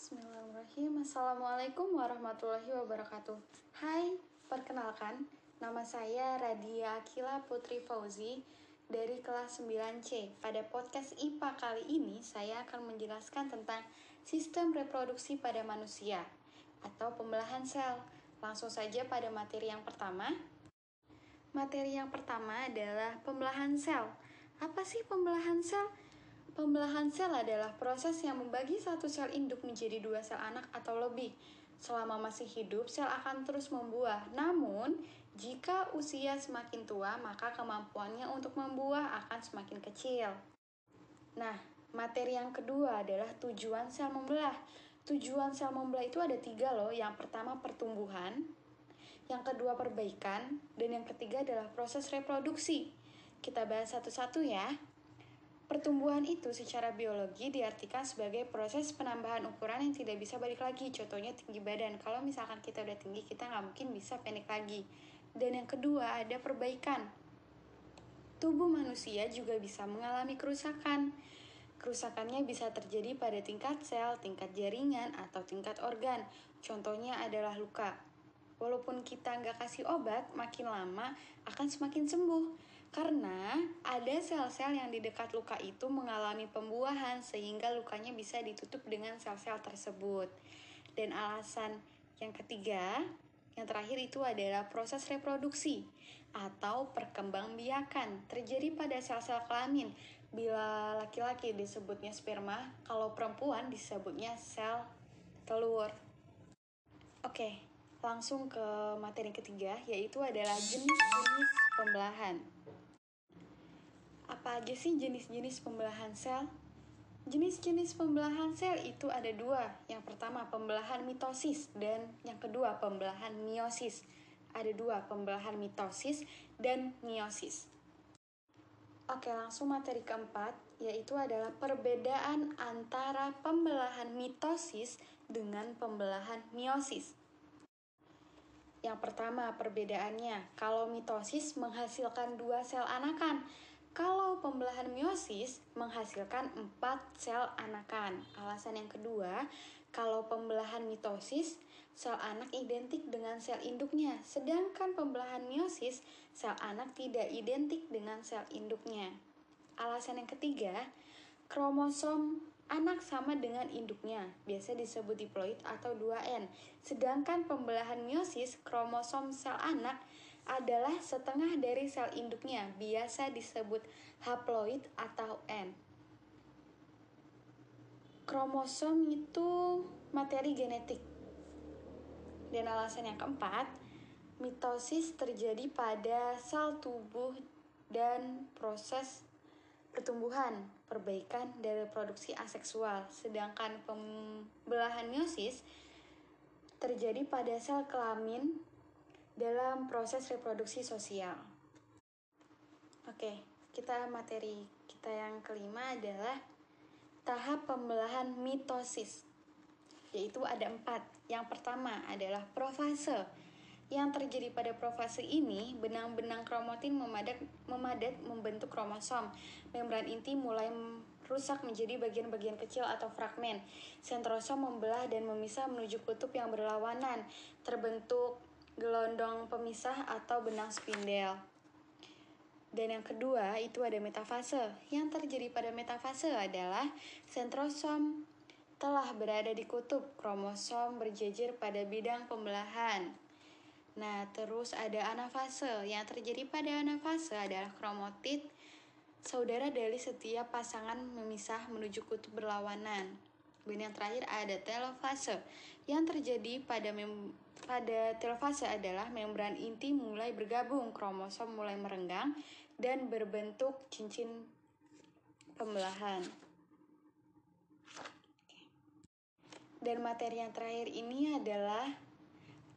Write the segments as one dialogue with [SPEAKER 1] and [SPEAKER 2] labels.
[SPEAKER 1] Bismillahirrahmanirrahim. Assalamualaikum warahmatullahi wabarakatuh. Hai, perkenalkan Nama saya Radia Akila Putri Fauzi Dari kelas 9C Pada podcast IPA kali ini Saya akan menjelaskan tentang Sistem reproduksi pada manusia Atau pembelahan sel. Langsung saja pada materi yang pertama. Materi yang pertama adalah pembelahan sel. Apa sih pembelahan sel? Pembelahan sel adalah proses yang membagi satu sel induk menjadi dua sel anak atau lebih. Selama masih hidup, sel akan terus membuah. Namun, jika usia semakin tua, maka kemampuannya untuk membuah akan semakin kecil. Nah, materi yang kedua adalah tujuan sel membelah. Tujuan sel membelah itu ada tiga loh. Yang pertama pertumbuhan, yang kedua perbaikan, dan yang ketiga adalah proses reproduksi. Kita bahas satu-satu ya. Pertumbuhan itu secara biologi diartikan sebagai proses penambahan ukuran yang tidak bisa balik lagi. Contohnya tinggi badan. Kalau misalkan kita udah tinggi, kita nggak mungkin bisa pendek lagi. Dan yang kedua ada perbaikan. Tubuh manusia juga bisa mengalami kerusakan. Kerusakannya bisa terjadi pada tingkat sel, tingkat jaringan, atau tingkat organ. Contohnya adalah luka. Walaupun kita nggak kasih obat, makin lama akan semakin sembuh karena ada sel-sel yang di dekat luka itu mengalami pembuahan sehingga lukanya bisa ditutup dengan sel-sel tersebut. Dan alasan yang ketiga, yang terakhir itu adalah proses reproduksi atau perkembangbiakan terjadi pada sel-sel kelamin. Bila laki-laki disebutnya sperma, kalau perempuan disebutnya sel telur. Oke, langsung ke materi ketiga yaitu adalah jenis-jenis pembelahan. Apa aja sih jenis-jenis pembelahan sel? Jenis-jenis pembelahan sel itu ada dua. Yang pertama pembelahan mitosis dan yang kedua pembelahan meiosis. Ada dua, pembelahan mitosis dan meiosis. Oke, langsung materi keempat, yaitu adalah perbedaan antara pembelahan mitosis dengan pembelahan meiosis. Yang pertama, perbedaannya, kalau mitosis menghasilkan dua sel anakan, kalau pembelahan meiosis menghasilkan empat sel anakan. Alasan yang kedua, kalau pembelahan mitosis, sel anak identik dengan sel induknya, sedangkan pembelahan meiosis, sel anak tidak identik dengan sel induknya. Alasan yang ketiga, kromosom anak sama dengan induknya, biasa disebut diploid atau 2N. Sedangkan pembelahan meiosis, kromosom sel anak adalah setengah dari sel induknya, biasa disebut haploid atau N. Kromosom itu materi genetik. Dan alasan yang keempat, mitosis terjadi pada sel tubuh dan proses pertumbuhan, perbaikan, dan reproduksi aseksual. Sedangkan pembelahan meiosis terjadi pada sel kelamin dalam proses reproduksi sosial. Oke, kita materi kita yang kelima adalah tahap pembelahan mitosis, yaitu ada empat. Yang pertama adalah profase. Yang terjadi pada profase ini, benang-benang kromatin memadat, memadat membentuk kromosom. Membran inti mulai rusak menjadi bagian-bagian kecil atau fragmen. Sentrosom membelah dan memisah menuju kutub yang berlawanan. Terbentuk gelondong pemisah atau benang spindel. Dan yang kedua itu ada metafase. Yang terjadi pada metafase adalah sentrosom telah berada di kutub, kromosom berjejer pada bidang pembelahan. Nah, terus ada anafase. Yang terjadi pada anafase adalah kromotid saudara dari setiap pasangan memisah menuju kutub berlawanan. Dan yang terakhir ada telofase. Yang terjadi pada mem pada telofase adalah membran inti mulai bergabung, kromosom mulai merenggang dan berbentuk cincin pembelahan. Dan materi yang terakhir ini adalah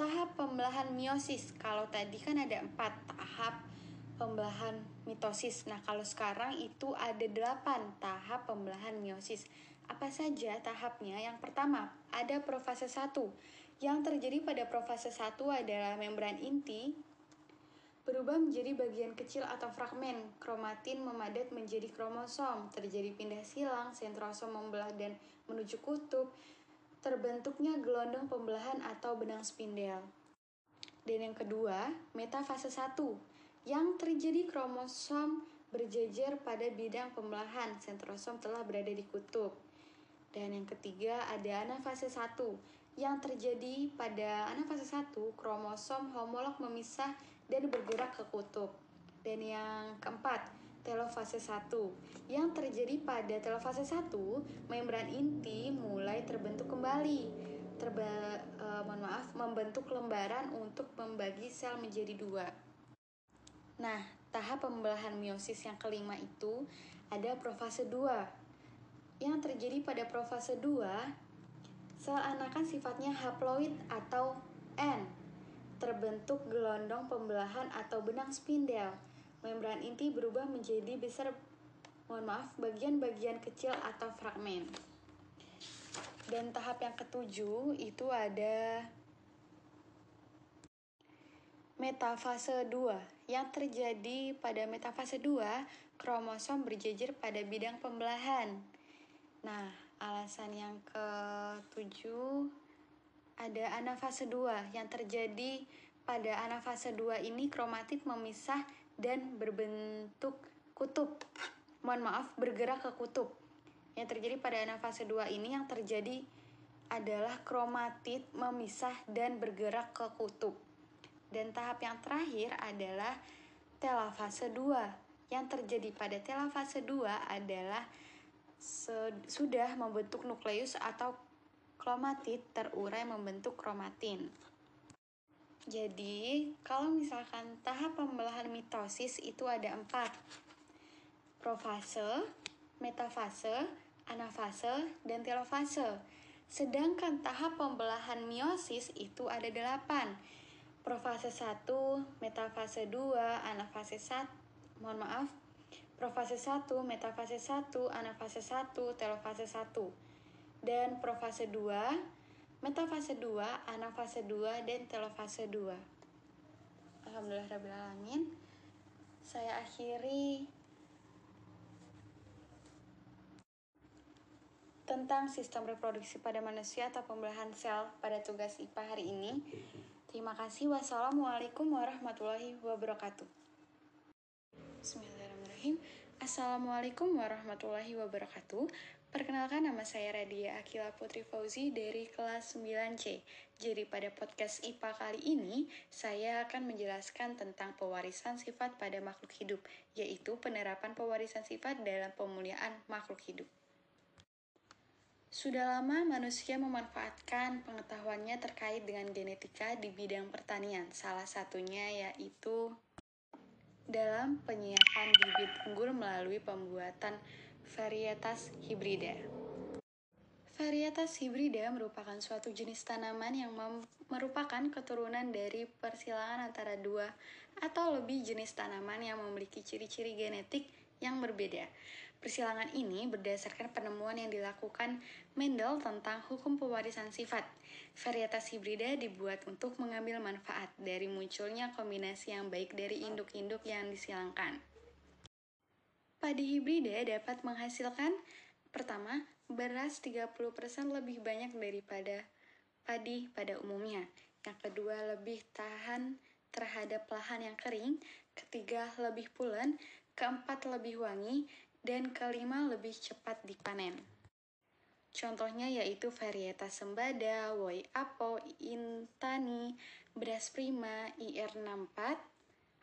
[SPEAKER 1] tahap pembelahan meiosis. Kalau tadi kan ada empat tahap pembelahan mitosis. Nah, kalau sekarang itu ada delapan tahap pembelahan meiosis. Apa saja tahapnya? Yang pertama, ada profase 1. Yang terjadi pada profase 1 adalah membran inti berubah menjadi bagian kecil atau fragmen. Kromatin memadat menjadi kromosom, terjadi pindah silang, sentrosom membelah dan menuju kutub. Terbentuknya gelondong pembelahan atau benang spindel. Dan yang kedua, metafase 1 yang terjadi kromosom berjejer pada bidang pembelahan, sentrosom telah berada di kutub. Dan yang ketiga ada anafase 1 yang terjadi pada anafase 1 kromosom homolog memisah dan bergerak ke kutub. Dan yang keempat, telofase 1 yang terjadi pada telofase 1 membran inti mulai terbentuk kembali. Terba uh, mohon maaf membentuk lembaran untuk membagi sel menjadi dua. Nah tahap pembelahan meiosis yang kelima itu ada profase 2 yang terjadi pada profase 2 sel anakan sifatnya haploid atau N terbentuk gelondong pembelahan atau benang spindel membran inti berubah menjadi besar. Mohon maaf bagian-bagian kecil atau fragmen. Dan tahap yang ketujuh itu ada metafase 2 yang terjadi pada metafase 2 kromosom berjejer pada bidang pembelahan. Nah alasan yang ketujuh ada anafase 2 yang terjadi pada anafase 2 ini kromatid memisah dan berbentuk kutub. Mohon maaf, bergerak ke kutub. Yang terjadi pada fase 2 ini yang terjadi adalah kromatid memisah dan bergerak ke kutub. Dan tahap yang terakhir adalah telafase 2. Yang terjadi pada telafase 2 adalah sudah membentuk nukleus atau kromatid terurai membentuk kromatin. Jadi, kalau misalkan tahap pembelahan mitosis itu ada empat. Profase, metafase, anafase, dan telofase. Sedangkan tahap pembelahan meiosis itu ada delapan. Profase 1, metafase 2, anafase 1, mohon maaf, profase 1, metafase 1, anafase 1, telofase 1. Dan profase 2, metafase 2, anafase 2, dan telofase 2. Alhamdulillah Rabbil Alamin. Saya akhiri tentang sistem reproduksi pada manusia atau pembelahan sel pada tugas IPA hari ini. Terima kasih. Wassalamualaikum warahmatullahi wabarakatuh. Bismillahirrahmanirrahim. Assalamualaikum warahmatullahi wabarakatuh. Perkenalkan nama saya Radia Akila Putri Fauzi dari kelas 9C. Jadi pada podcast IPA kali ini, saya akan menjelaskan tentang pewarisan sifat pada makhluk hidup, yaitu penerapan pewarisan sifat dalam pemuliaan makhluk hidup. Sudah lama manusia memanfaatkan pengetahuannya terkait dengan genetika di bidang pertanian. Salah satunya yaitu dalam penyiapan bibit unggul melalui pembuatan varietas hibrida. Varietas hibrida merupakan suatu jenis tanaman yang merupakan keturunan dari persilangan antara dua atau lebih jenis tanaman yang memiliki ciri-ciri genetik yang berbeda. Persilangan ini berdasarkan penemuan yang dilakukan Mendel tentang hukum pewarisan sifat. Varietas hibrida dibuat untuk mengambil manfaat dari munculnya kombinasi yang baik dari induk-induk yang disilangkan. Padi hibrida dapat menghasilkan pertama, beras 30% lebih banyak daripada padi pada umumnya. Yang kedua, lebih tahan terhadap lahan yang kering. Ketiga, lebih pulen. Keempat, lebih wangi. Dan kelima, lebih cepat dipanen. Contohnya yaitu varietas sembada, woi apo, intani, beras prima, IR64,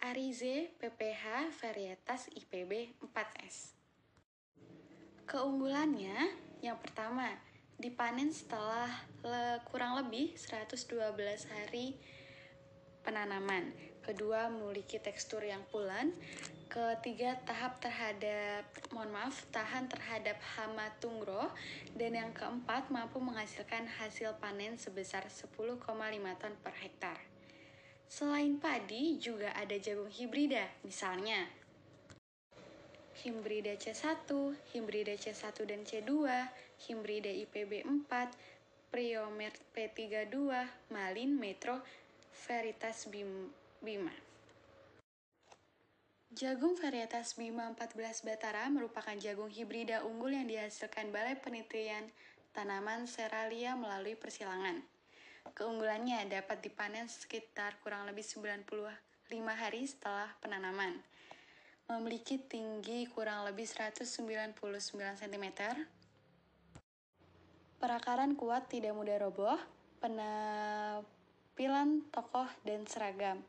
[SPEAKER 1] Arize PPH varietas IPB 4S. Keunggulannya, yang pertama, dipanen setelah le, kurang lebih 112 hari penanaman. Kedua, memiliki tekstur yang pulen. Ketiga, tahap terhadap, mohon maaf, tahan terhadap hama tungro. Dan yang keempat, mampu menghasilkan hasil panen sebesar 10,5 ton per hektar. Selain padi, juga ada jagung hibrida, misalnya Himbrida C1, Himbrida C1 dan C2, Himbrida IPB 4, Priomer P32, Malin Metro, Veritas Bima. Jagung varietas Bima 14 Batara merupakan jagung hibrida unggul yang dihasilkan Balai Penelitian tanaman Seralia melalui persilangan. Keunggulannya dapat dipanen sekitar kurang lebih 95 hari setelah penanaman. Memiliki tinggi kurang lebih 199 cm. Perakaran kuat tidak mudah roboh. Penampilan tokoh dan seragam.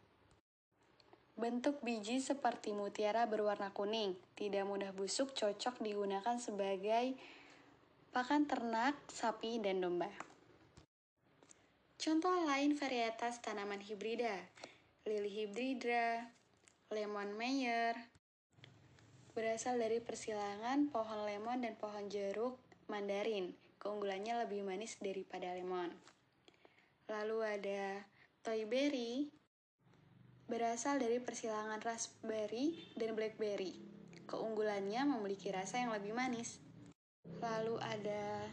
[SPEAKER 1] Bentuk biji seperti mutiara berwarna kuning, tidak mudah busuk, cocok digunakan sebagai pakan ternak, sapi, dan domba. Contoh lain varietas tanaman hibrida, lili hibridra, lemon mayer, berasal dari persilangan pohon lemon dan pohon jeruk mandarin. Keunggulannya lebih manis daripada lemon. Lalu ada toy berry, berasal dari persilangan raspberry dan blackberry. Keunggulannya memiliki rasa yang lebih manis. Lalu ada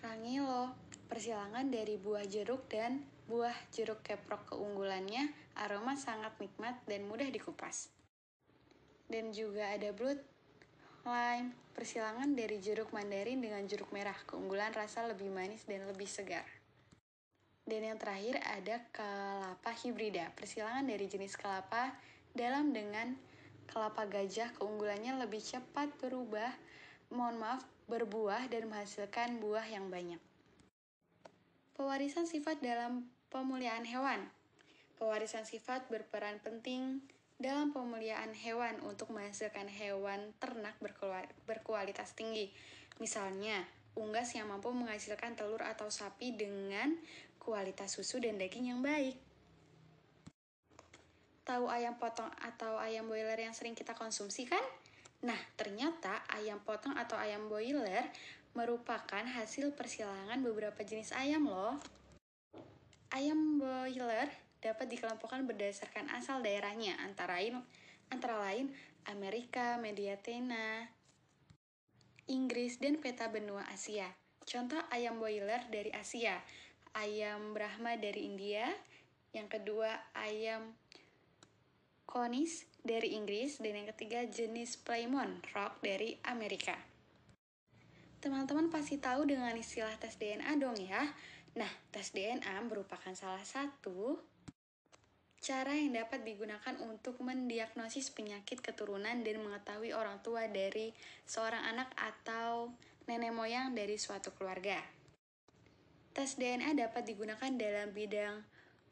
[SPEAKER 1] rangilo, persilangan dari buah jeruk dan buah jeruk keprok. Keunggulannya aroma sangat nikmat dan mudah dikupas. Dan juga ada blood lime, persilangan dari jeruk mandarin dengan jeruk merah. Keunggulan rasa lebih manis dan lebih segar. Dan yang terakhir ada kelapa hibrida, persilangan dari jenis kelapa dalam dengan kelapa gajah keunggulannya lebih cepat berubah, mohon maaf, berbuah dan menghasilkan buah yang banyak. Pewarisan sifat dalam pemuliaan hewan. Pewarisan sifat berperan penting dalam pemuliaan hewan untuk menghasilkan hewan ternak berkualitas tinggi. Misalnya, unggas yang mampu menghasilkan telur atau sapi dengan kualitas susu dan daging yang baik. Tahu ayam potong atau ayam boiler yang sering kita konsumsi kan? Nah, ternyata ayam potong atau ayam boiler merupakan hasil persilangan beberapa jenis ayam loh. Ayam boiler dapat dikelompokkan berdasarkan asal daerahnya, antara lain, antara lain Amerika, Mediatena, Inggris, dan peta benua Asia. Contoh ayam boiler dari Asia, ayam Brahma dari India, yang kedua ayam Konis dari Inggris, dan yang ketiga jenis Plymouth Rock dari Amerika. Teman-teman pasti tahu dengan istilah tes DNA dong ya. Nah, tes DNA merupakan salah satu cara yang dapat digunakan untuk mendiagnosis penyakit keturunan dan mengetahui orang tua dari seorang anak atau nenek moyang dari suatu keluarga. Tes DNA dapat digunakan dalam bidang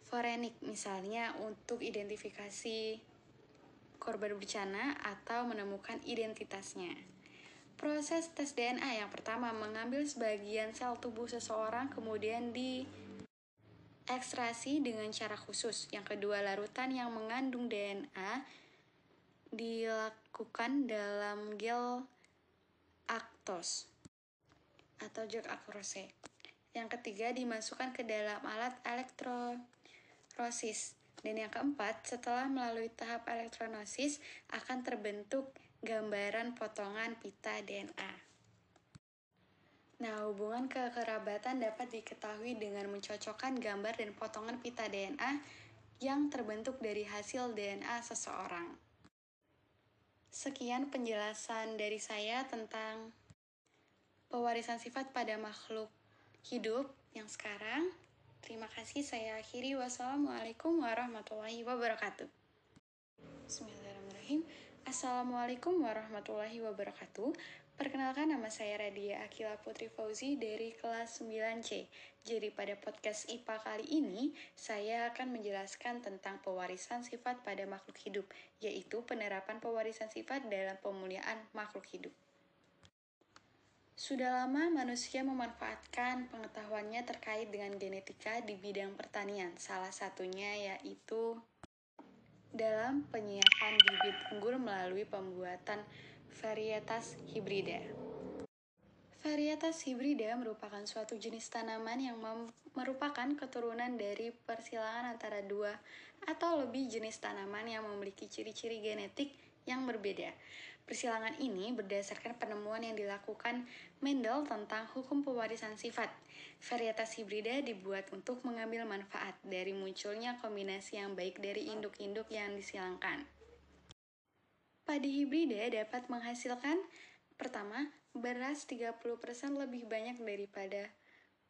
[SPEAKER 1] forenik, misalnya untuk identifikasi korban bencana atau menemukan identitasnya. Proses tes DNA yang pertama mengambil sebagian sel tubuh seseorang kemudian di ekstrasi dengan cara khusus. Yang kedua, larutan yang mengandung DNA dilakukan dalam gel aktos atau gel akrose. Yang ketiga, dimasukkan ke dalam alat elektrolisis. Dan yang keempat, setelah melalui tahap elektrolisis, akan terbentuk gambaran potongan pita DNA. Nah, hubungan kekerabatan dapat diketahui dengan mencocokkan gambar dan potongan pita DNA yang terbentuk dari hasil DNA seseorang. Sekian penjelasan dari saya tentang pewarisan sifat pada makhluk hidup yang sekarang. Terima kasih saya akhiri. Wassalamualaikum warahmatullahi wabarakatuh. Bismillahirrahmanirrahim. Assalamualaikum warahmatullahi wabarakatuh. Perkenalkan nama saya Radia Akila Putri Fauzi dari kelas 9C. Jadi pada podcast IPA kali ini, saya akan menjelaskan tentang pewarisan sifat pada makhluk hidup, yaitu penerapan pewarisan sifat dalam pemuliaan makhluk hidup. Sudah lama manusia memanfaatkan pengetahuannya terkait dengan genetika di bidang pertanian. Salah satunya yaitu dalam penyiapan bibit unggul melalui pembuatan varietas hibrida. Varietas hibrida merupakan suatu jenis tanaman yang merupakan keturunan dari persilangan antara dua atau lebih jenis tanaman yang memiliki ciri-ciri genetik yang berbeda. Persilangan ini berdasarkan penemuan yang dilakukan Mendel tentang hukum pewarisan sifat. Varietas hibrida dibuat untuk mengambil manfaat dari munculnya kombinasi yang baik dari induk-induk yang disilangkan. Padi hibrida dapat menghasilkan pertama, beras 30% lebih banyak daripada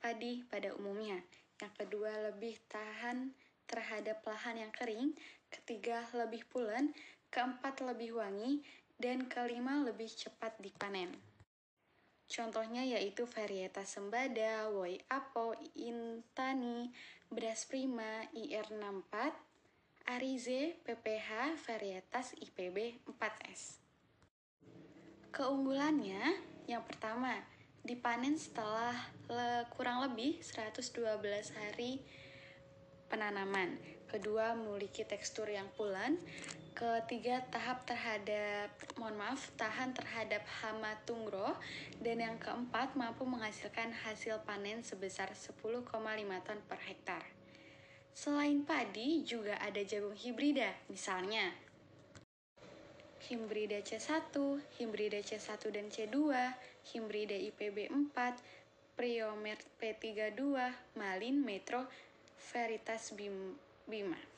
[SPEAKER 1] padi pada umumnya. Yang kedua, lebih tahan terhadap lahan yang kering. Ketiga, lebih pulen. Keempat, lebih wangi. Dan kelima, lebih cepat dipanen. Contohnya yaitu varietas sembada, woi apo, intani, beras prima, IR64, Arize, PPH, varietas IPB 4S. Keunggulannya, yang pertama, dipanen setelah le, kurang lebih 112 hari penanaman. Kedua, memiliki tekstur yang pulen. Ketiga, tahap terhadap, mohon maaf, tahan terhadap hama tungro. Dan yang keempat, mampu menghasilkan hasil panen sebesar 10,5 ton per hektar. Selain padi, juga ada jagung hibrida, misalnya Himbrida C1, Himbrida C1 dan C2, Himbrida IPB 4, Priomer P32, Malin Metro, Veritas Bima.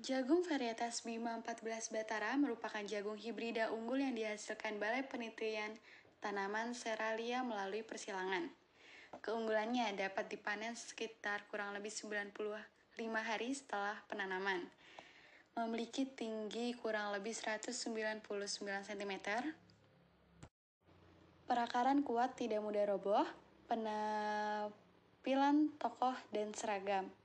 [SPEAKER 1] Jagung varietas Bima 14 Batara merupakan jagung hibrida unggul yang dihasilkan Balai Penelitian Tanaman Seralia melalui persilangan. Keunggulannya dapat dipanen sekitar kurang lebih 95 hari setelah penanaman. Memiliki tinggi kurang lebih 199 cm. Perakaran kuat tidak mudah roboh, penampilan tokoh dan seragam.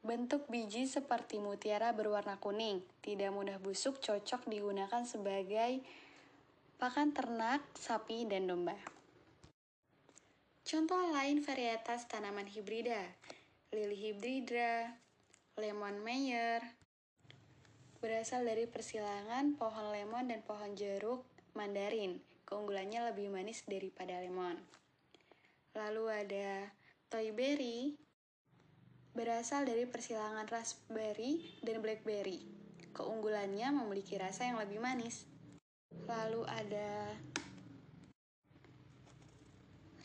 [SPEAKER 1] Bentuk biji seperti mutiara berwarna kuning, tidak mudah busuk, cocok digunakan sebagai pakan ternak, sapi, dan domba. Contoh lain varietas tanaman hibrida, lili hibrida, lemon mayer, berasal dari persilangan pohon lemon dan pohon jeruk mandarin. Keunggulannya lebih manis daripada lemon. Lalu ada toyberry, berasal dari persilangan raspberry dan blackberry. Keunggulannya memiliki rasa yang lebih manis. Lalu ada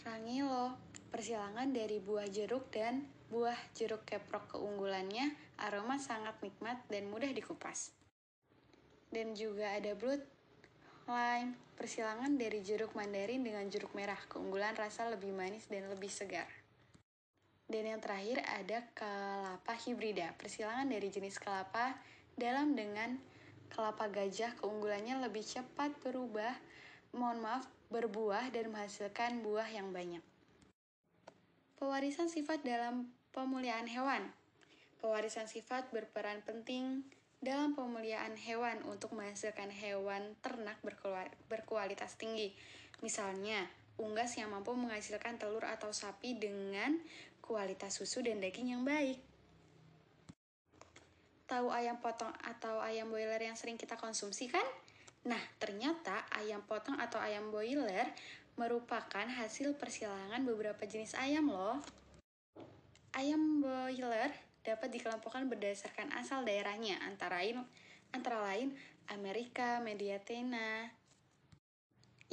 [SPEAKER 1] rangilo, persilangan dari buah jeruk dan buah jeruk keprok. Keunggulannya aroma sangat nikmat dan mudah dikupas. Dan juga ada blood lime, persilangan dari jeruk mandarin dengan jeruk merah. Keunggulan rasa lebih manis dan lebih segar. Dan yang terakhir ada kelapa hibrida, persilangan dari jenis kelapa dalam dengan kelapa gajah keunggulannya lebih cepat berubah, mohon maaf, berbuah dan menghasilkan buah yang banyak. Pewarisan sifat dalam pemuliaan hewan. Pewarisan sifat berperan penting dalam pemuliaan hewan untuk menghasilkan hewan ternak berkualitas tinggi. Misalnya, unggas yang mampu menghasilkan telur atau sapi dengan kualitas susu dan daging yang baik. Tahu ayam potong atau ayam boiler yang sering kita konsumsi kan? Nah, ternyata ayam potong atau ayam boiler merupakan hasil persilangan beberapa jenis ayam loh. Ayam boiler dapat dikelompokkan berdasarkan asal daerahnya, antara lain, antara lain Amerika, Mediatena,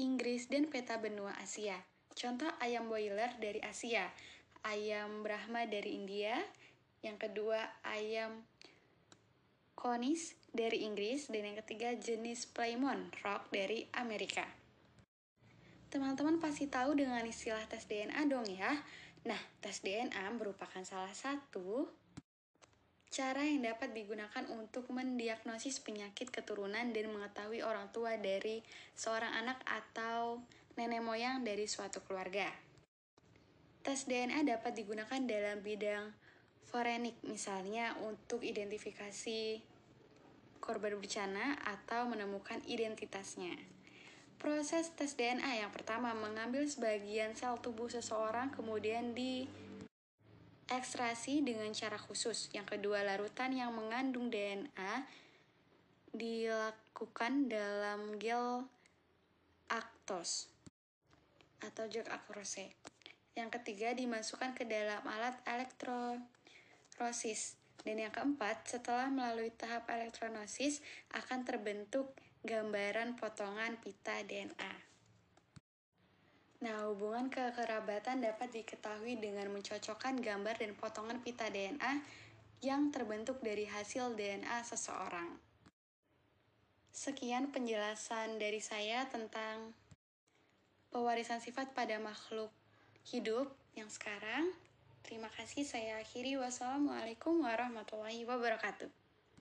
[SPEAKER 1] Inggris, dan peta benua Asia. Contoh ayam boiler dari Asia, ayam Brahma dari India, yang kedua ayam Konis dari Inggris, dan yang ketiga jenis Plymouth Rock dari Amerika. Teman-teman pasti tahu dengan istilah tes DNA dong ya. Nah, tes DNA merupakan salah satu Cara yang dapat digunakan untuk mendiagnosis penyakit keturunan dan mengetahui orang tua dari seorang anak atau nenek moyang dari suatu keluarga. Tes DNA dapat digunakan dalam bidang forenik, misalnya untuk identifikasi korban bencana atau menemukan identitasnya. Proses tes DNA yang pertama mengambil sebagian sel tubuh seseorang kemudian di ekstrasi dengan cara khusus. Yang kedua, larutan yang mengandung DNA dilakukan dalam gel aktos atau gel akrose. Yang ketiga, dimasukkan ke dalam alat elektrolisis. Dan yang keempat, setelah melalui tahap elektrolisis akan terbentuk gambaran potongan pita DNA. Nah, hubungan kekerabatan dapat diketahui dengan mencocokkan gambar dan potongan pita DNA yang terbentuk dari hasil DNA seseorang. Sekian penjelasan dari saya tentang pewarisan sifat pada makhluk hidup yang sekarang. Terima kasih, saya akhiri. Wassalamualaikum warahmatullahi wabarakatuh.